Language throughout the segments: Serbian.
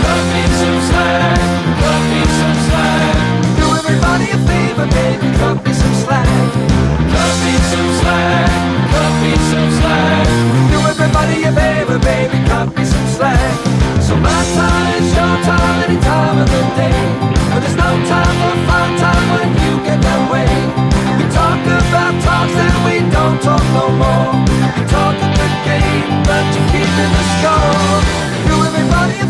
Me some slack. Me some slack. Do everybody a favor, baby, cut me some slack. Cut me some slack. Cut me some slack. Do everybody a favor, baby, cut me some slack. So my time is your time, any time of the day. But there's no time for fun time when you get that way. We talk about talks and we don't talk no more. We talk a good game, but you keep in the score. Do everybody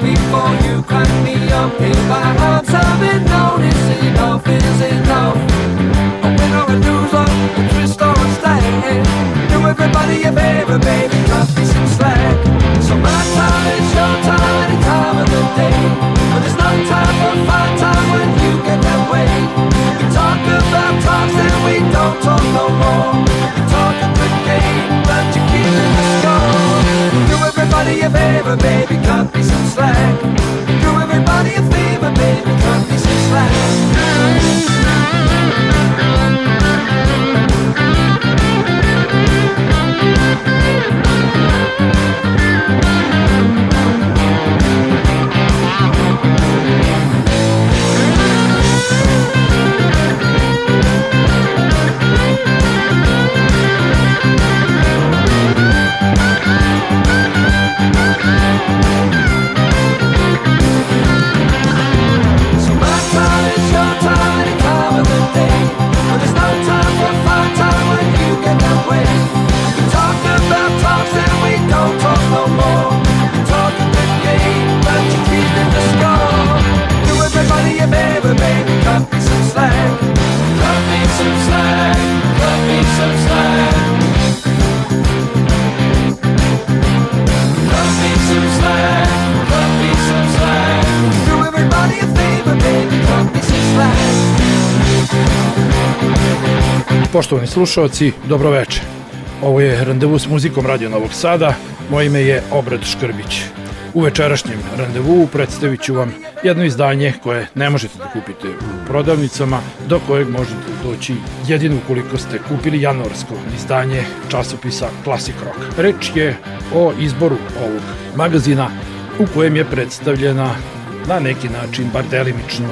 before you crack me up. If I have something known, it's enough is enough. A winner, a loser, a twist or a stand. Do everybody a favor, baby, cut me some slack. So my time is your time, any time of the day. But there's no time for fun time when you get that way. We talk about talks and we don't talk no more. We talk a good game, but you keep in the score. Do everybody a favor, baby, cut me some slack. Cut me some slack. Cut me some slack. Cut me some slack. Poštovani slušalci, dobroveče. Ovo je Randevu s muzikom Radio Novog Sada. Moje ime je Obrad Škrbić. U večerašnjem randevu predstavit ću vam jedno izdanje koje ne možete da kupite u prodavnicama, do kojeg možete doći jedino ukoliko ste kupili januarsko izdanje časopisa Classic Rock. Reč je o izboru ovog magazina u kojem je predstavljena na neki način, bar delimično,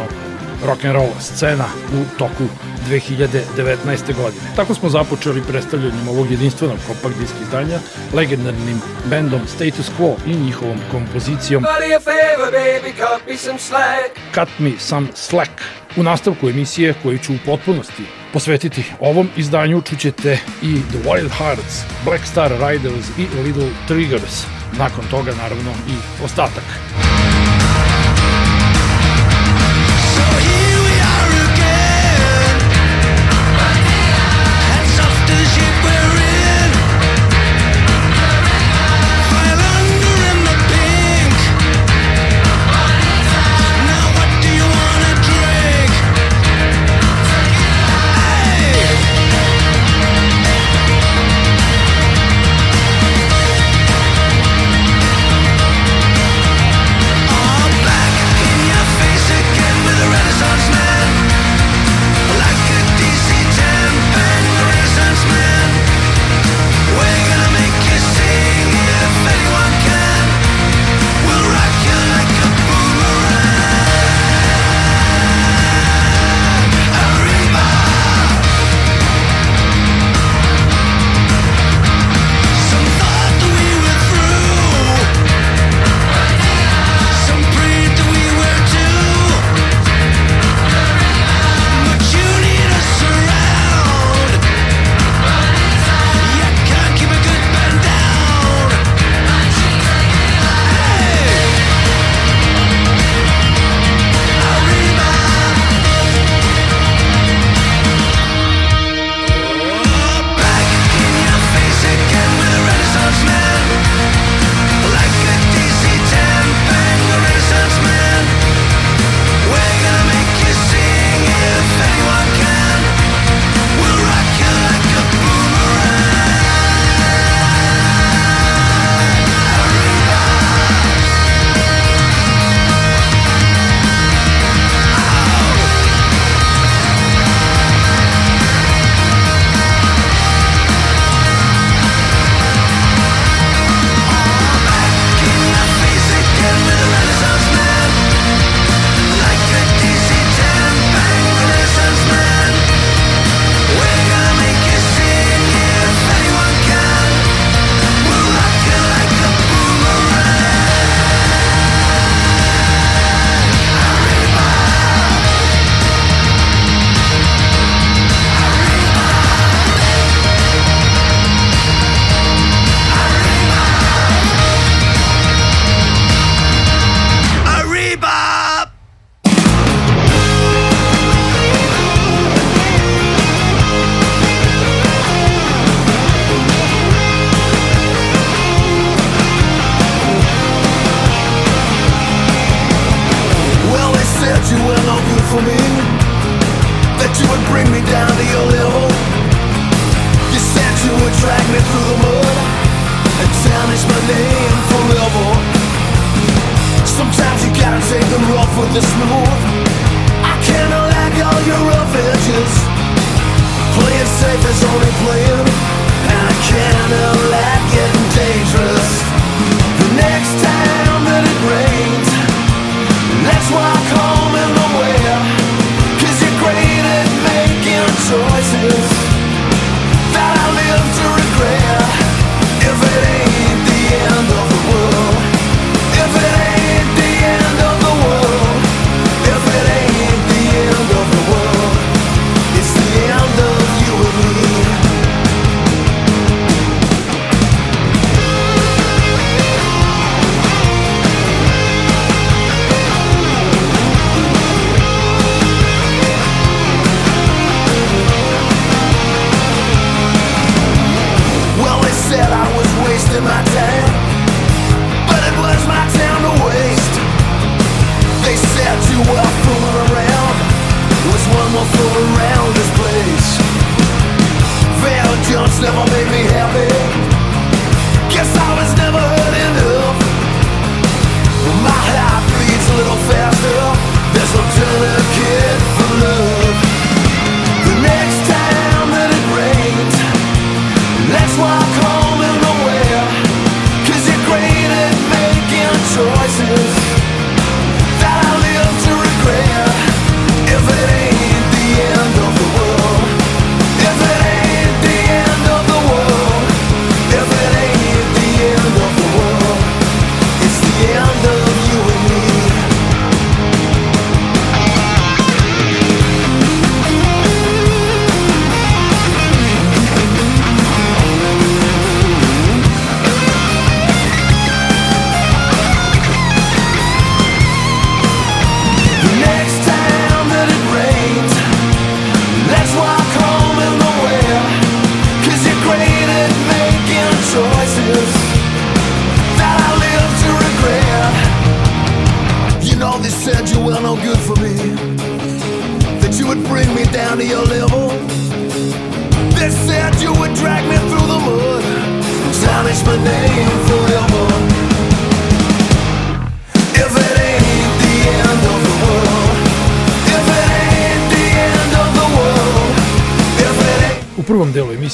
rock'n'roll scena u toku 2019. godine. Tako smo započeli predstavljanjem ovog jedinstvenog kompakt disk izdanja legendarnim bendom Status Quo i njihovom kompozicijom cut me some slack. Cut Me Some Slack. U nastavku emisije koju ću u potpunosti posvetiti ovom izdanju čućete i The Wild Hearts, Black Star Riders i Little Triggers. Nakon toga naravno i ostatak. Hey!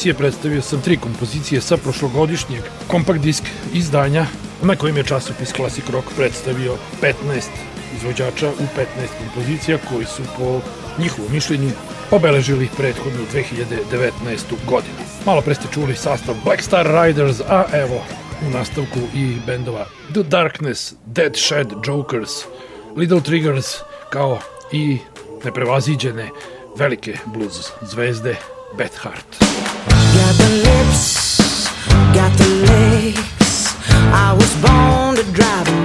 emisije predstavio sam tri kompozicije sa prošlogodišnjeg kompakt disk izdanja na kojem je časopis Classic Rock predstavio 15 izvođača u 15 kompozicija koji su po njihovom mišljenju obeležili prethodnu 2019. godinu. Malo pre ste čuli sastav Black Star Riders, a evo u nastavku i bendova The Darkness, Dead Shed Jokers, Little Triggers, kao i neprevaziđene velike blues zvezde Bethgard. Got the lips, got the legs. I was born to drive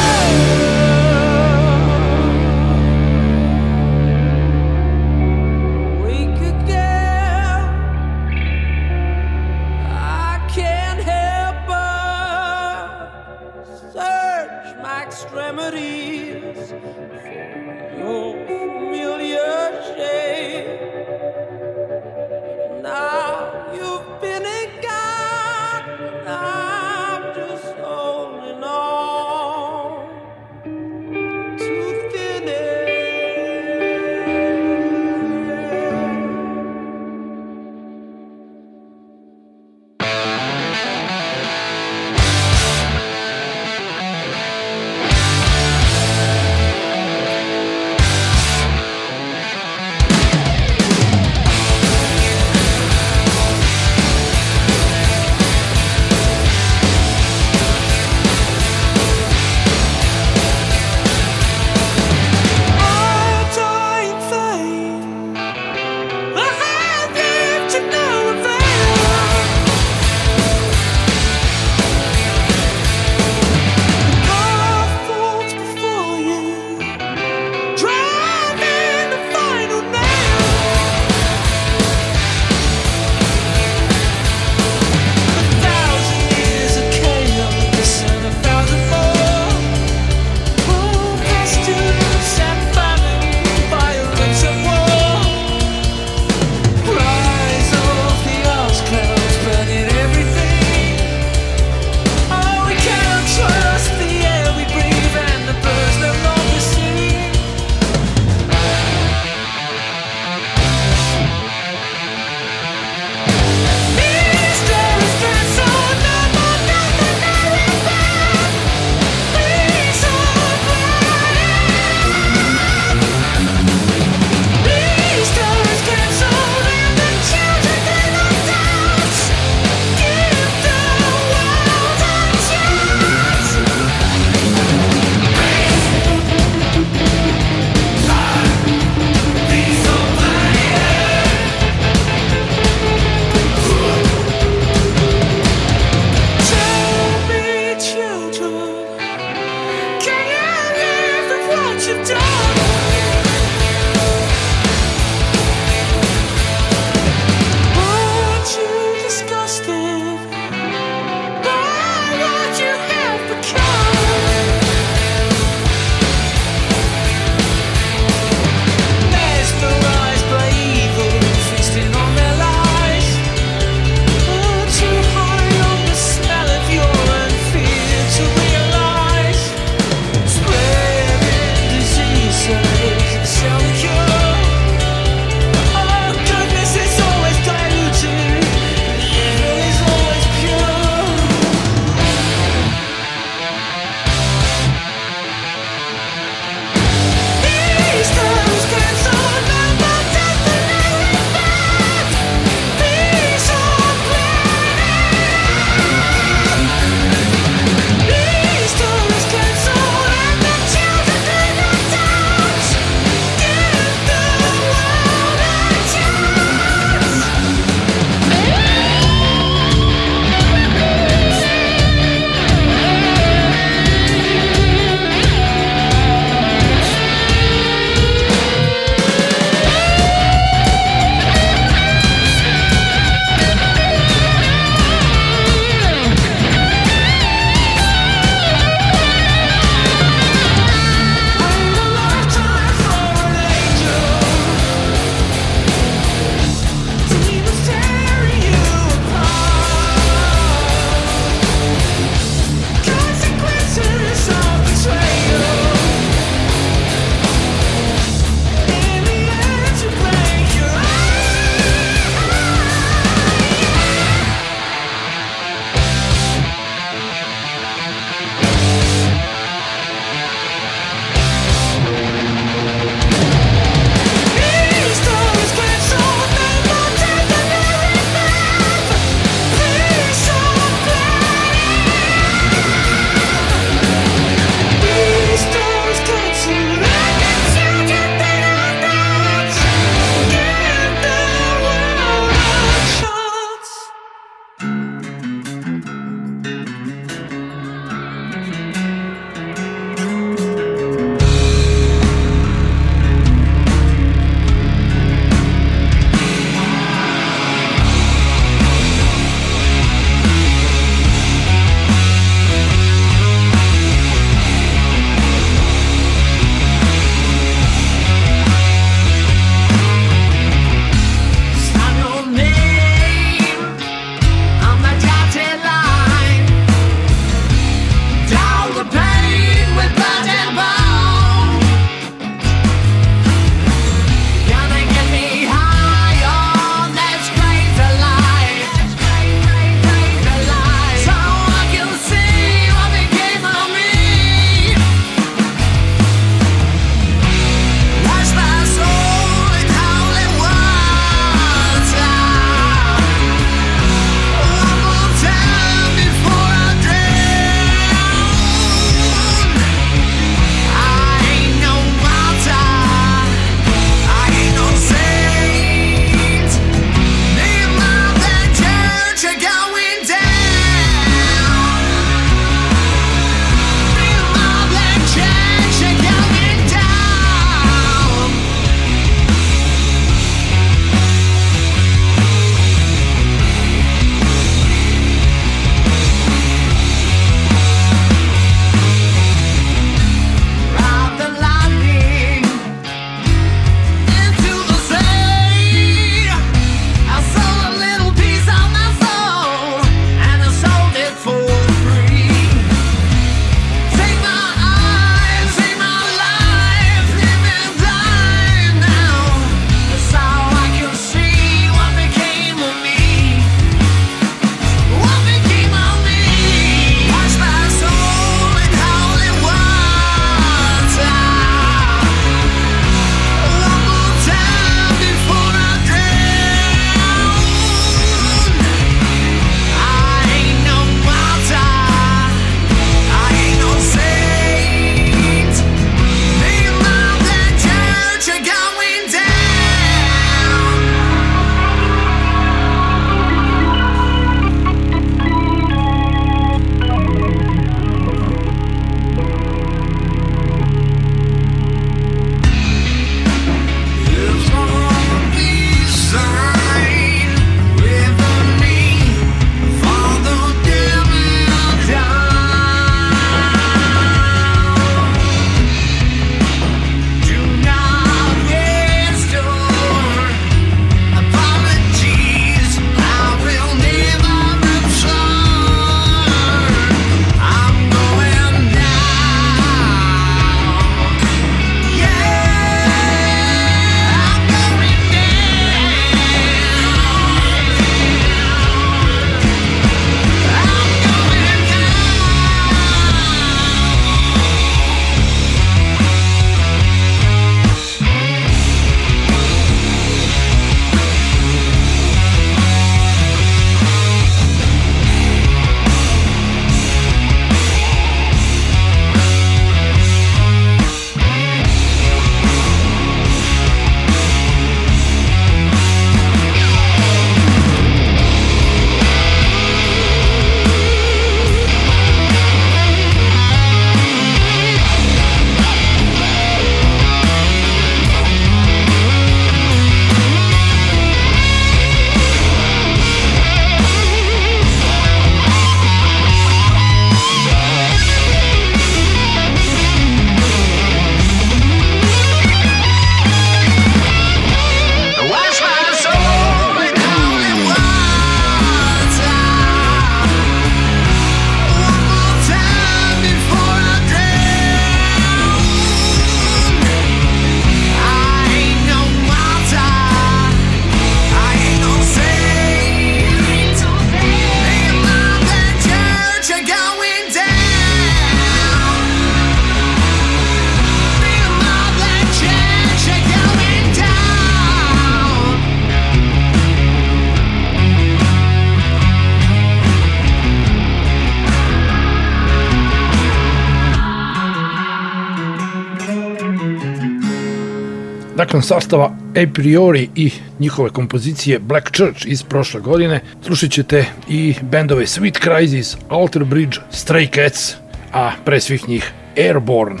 sastava A priori i njihove kompozicije Black Church iz prošle godine, slušat ćete i bendove Sweet Crisis, Alter Bridge, Stray Cats, a pre svih njih Airborne,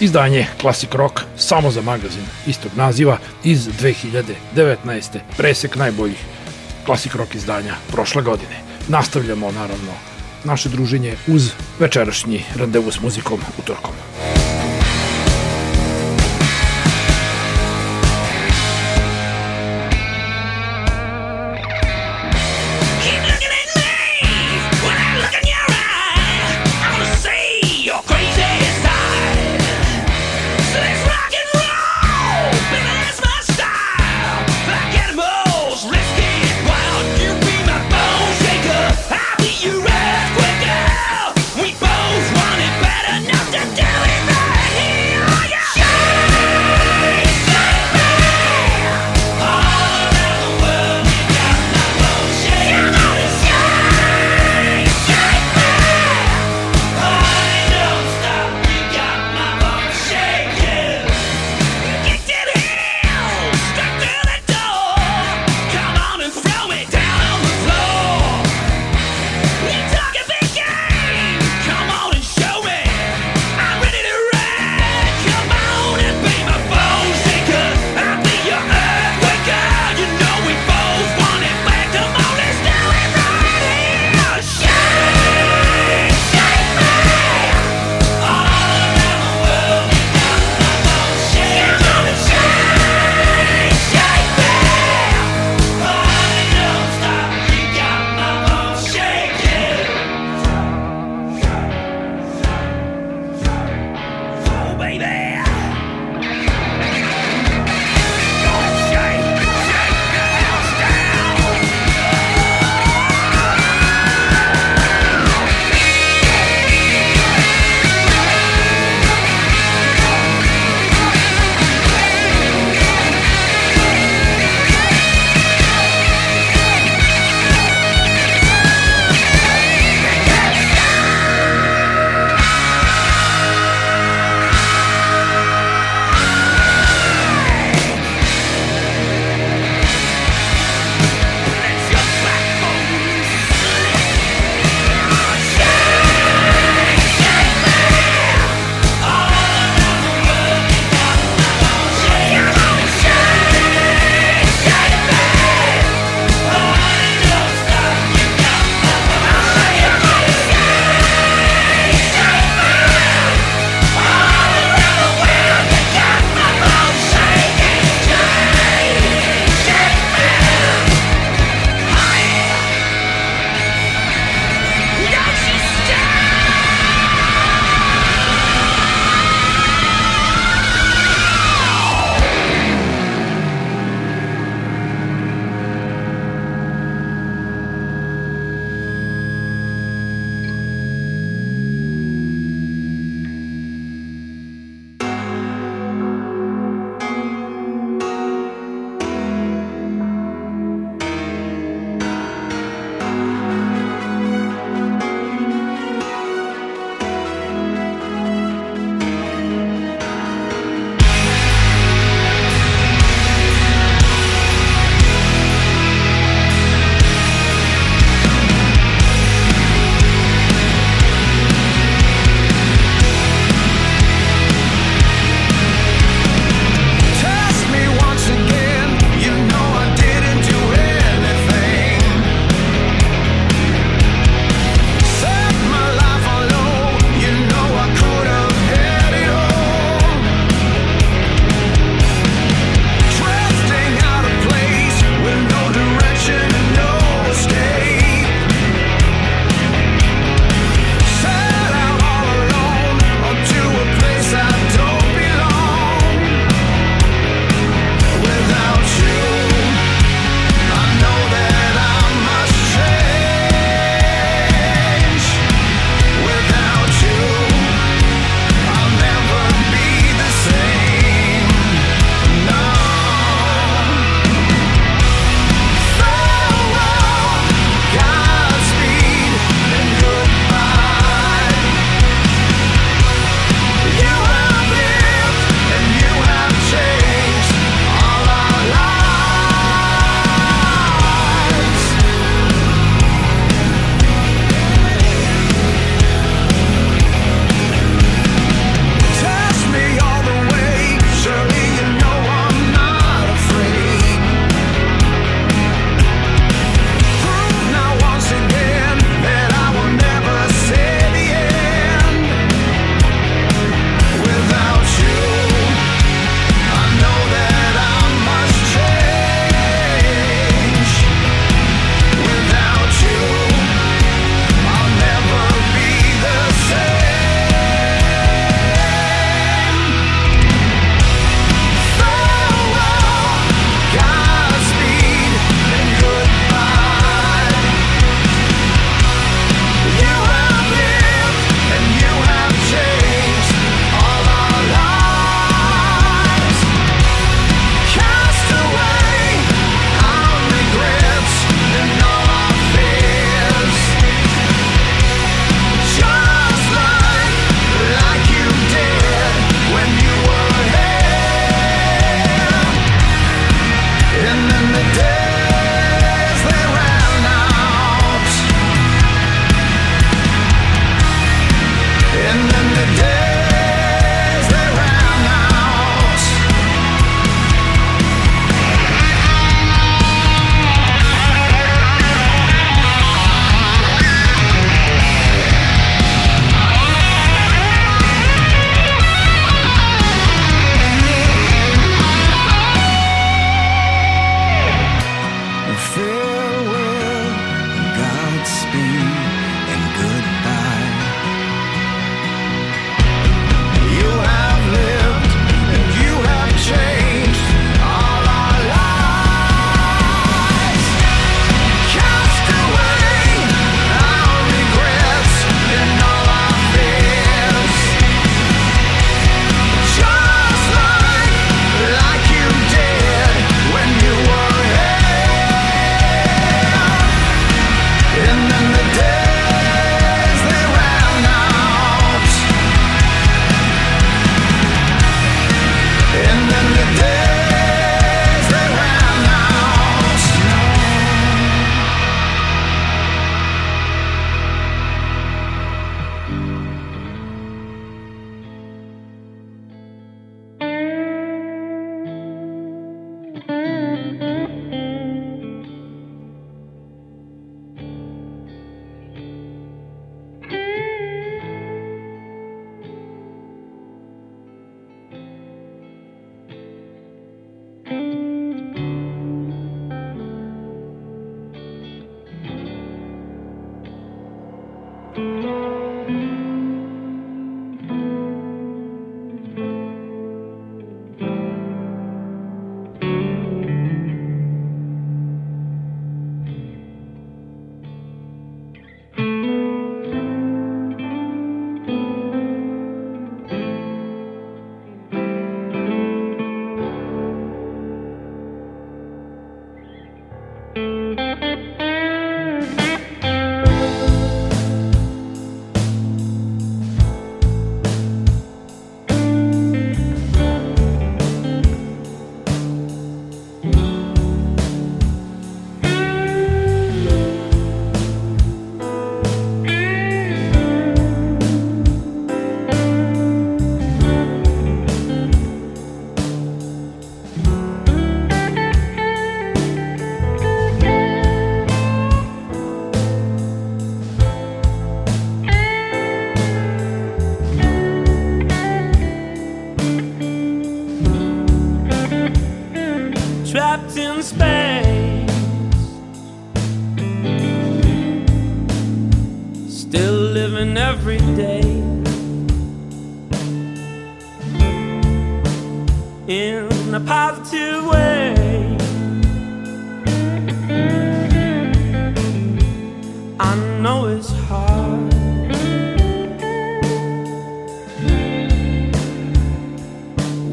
izdanje Classic Rock samo za magazin istog naziva iz 2019. presek najboljih Classic Rock izdanja prošle godine. Nastavljamo naravno naše druženje uz večerašnji randevu s muzikom utorkom. You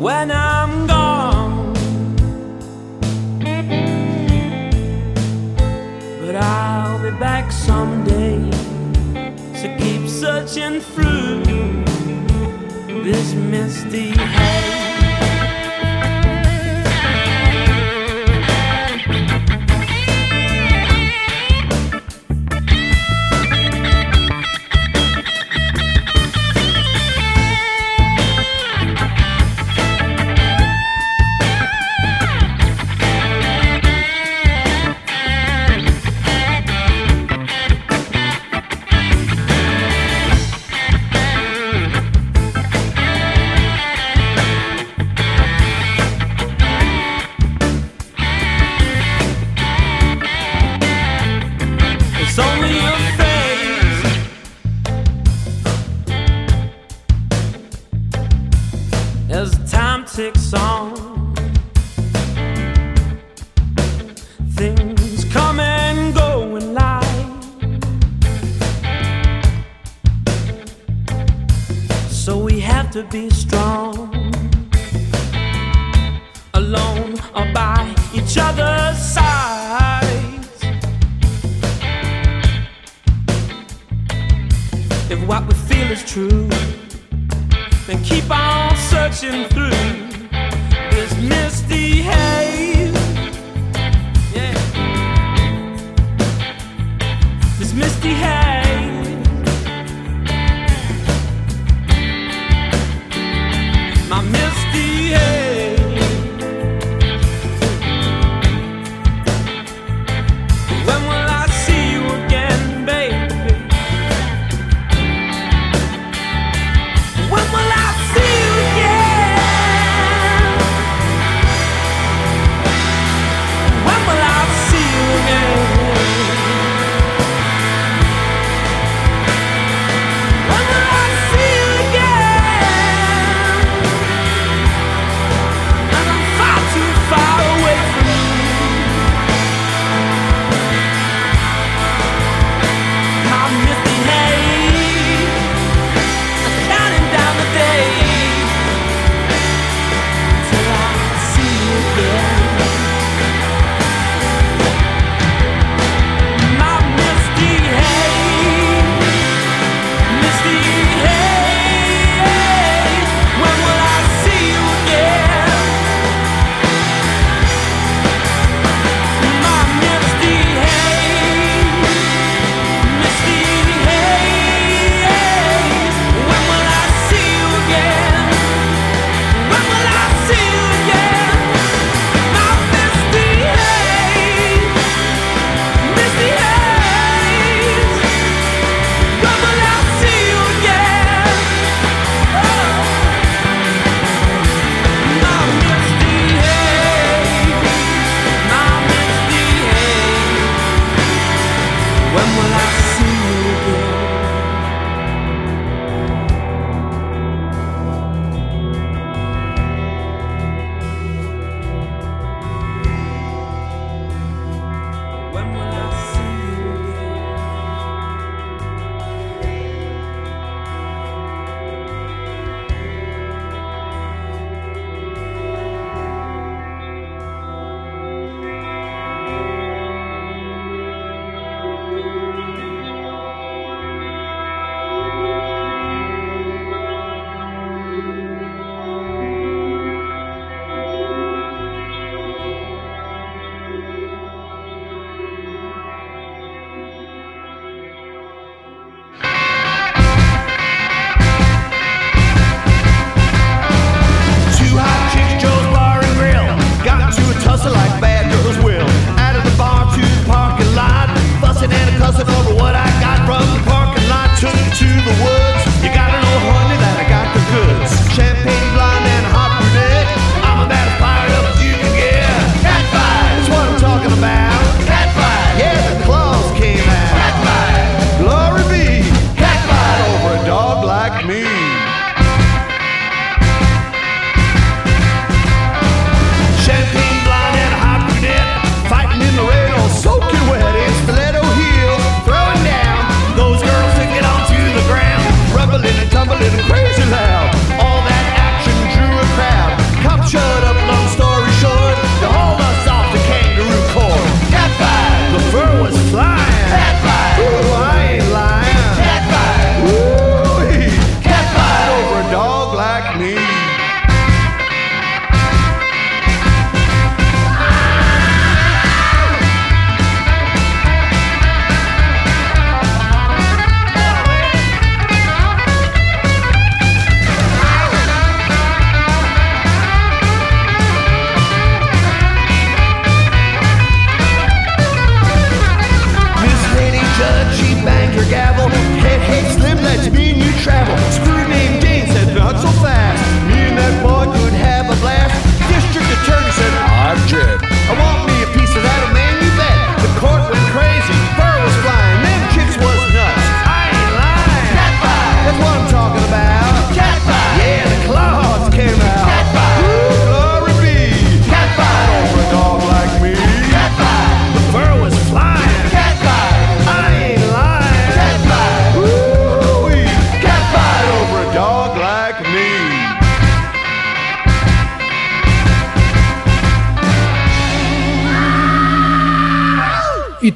when I'm gone. But I'll be back someday, so keep searching through this misty haze.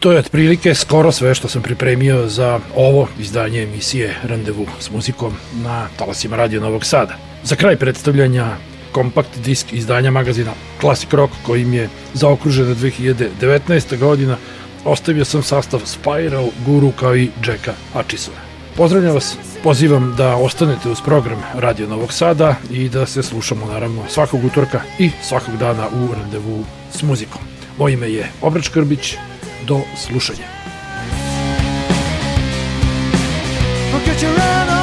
To je otprilike skoro sve što sam pripremio za ovo izdanje emisije Randevu s muzikom na talasima Radio Novog Sada. Za kraj predstavljanja kompakt disk izdanja magazina Classic Rock kojim je zaokružena 2019. godina ostavio sam sastav Spiral, Guru kao i Jacka Hutchisona. Pozdravljam vas, pozivam da ostanete uz program Radio Novog Sada i da se slušamo naravno svakog utorka i svakog dana u randevu s muzikom. Moje ime je Obrač Krbić, do slušanja. Forget your